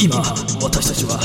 今私たちは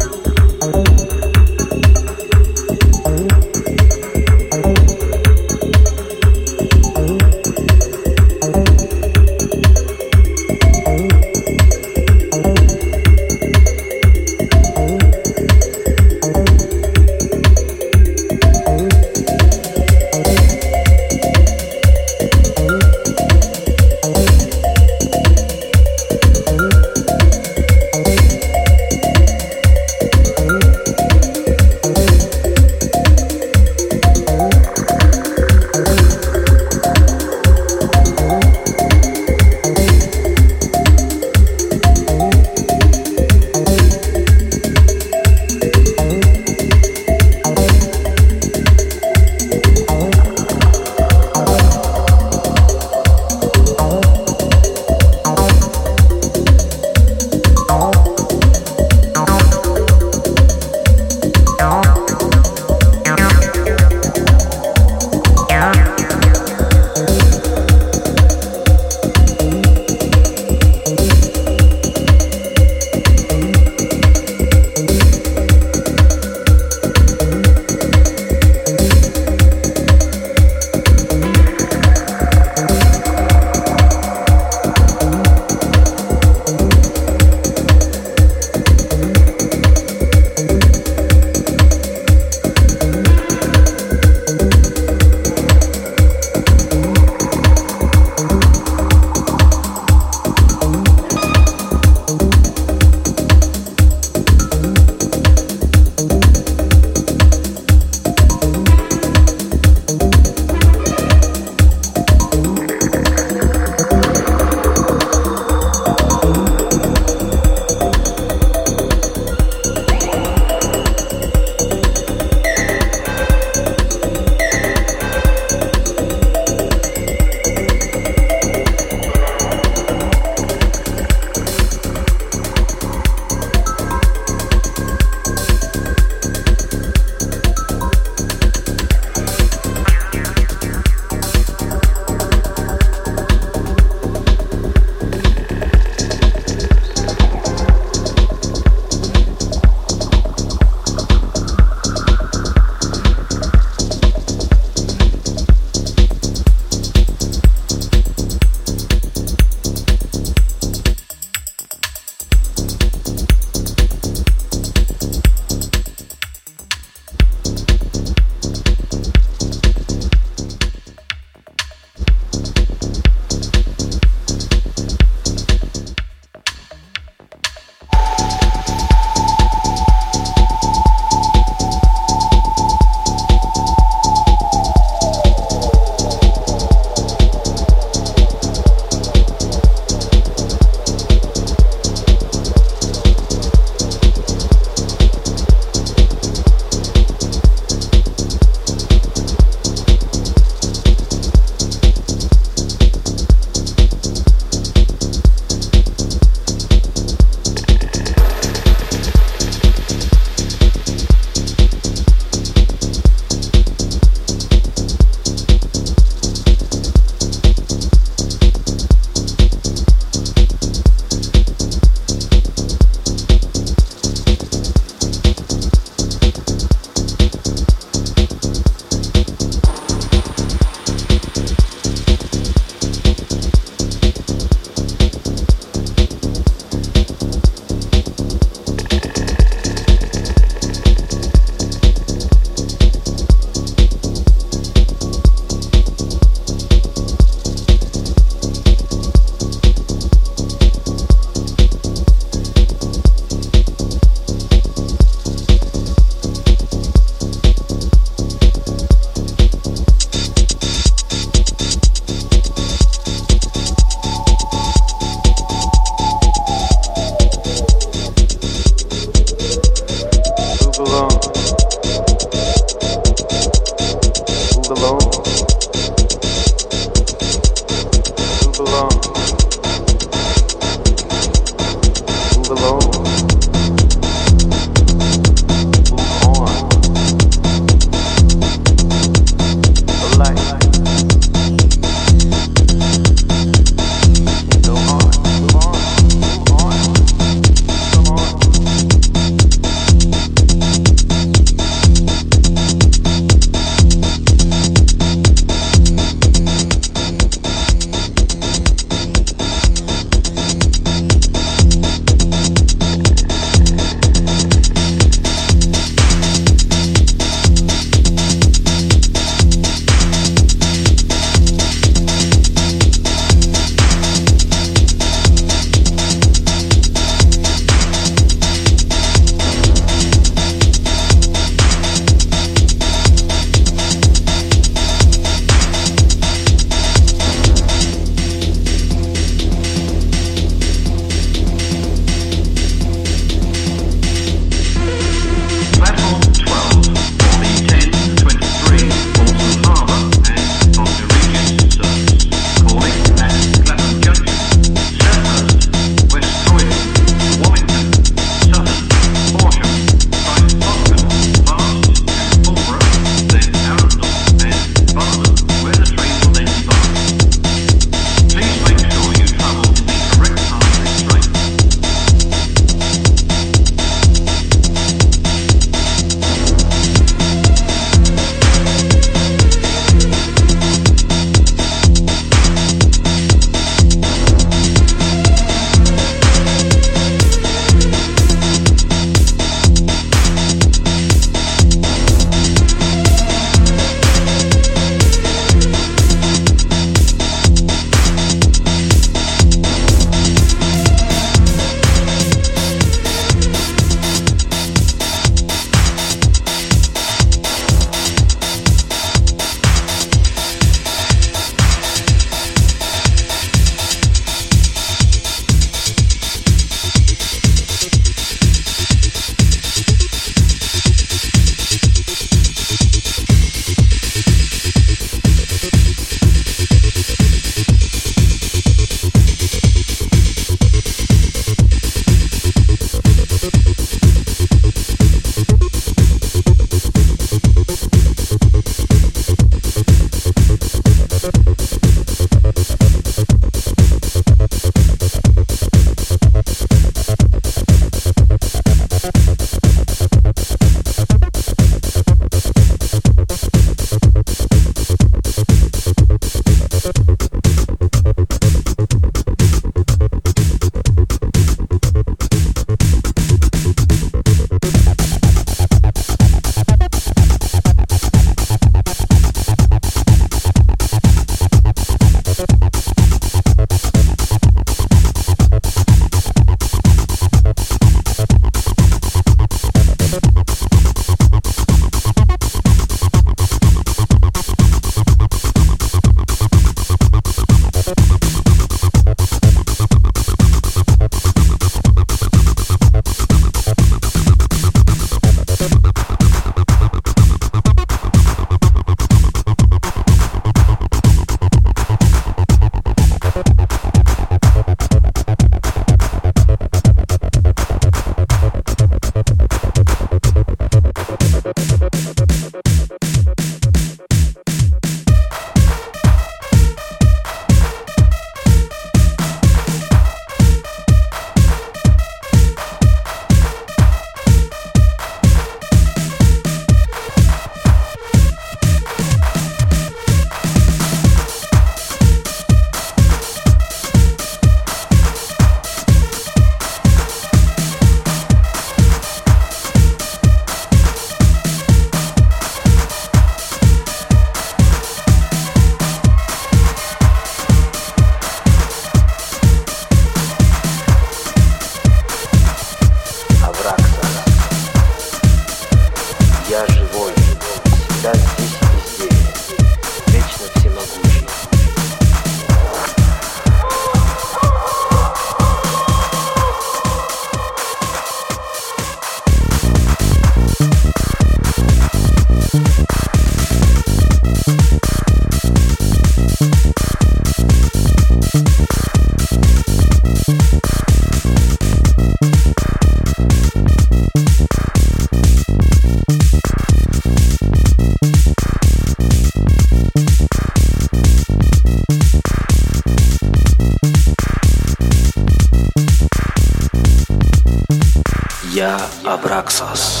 us.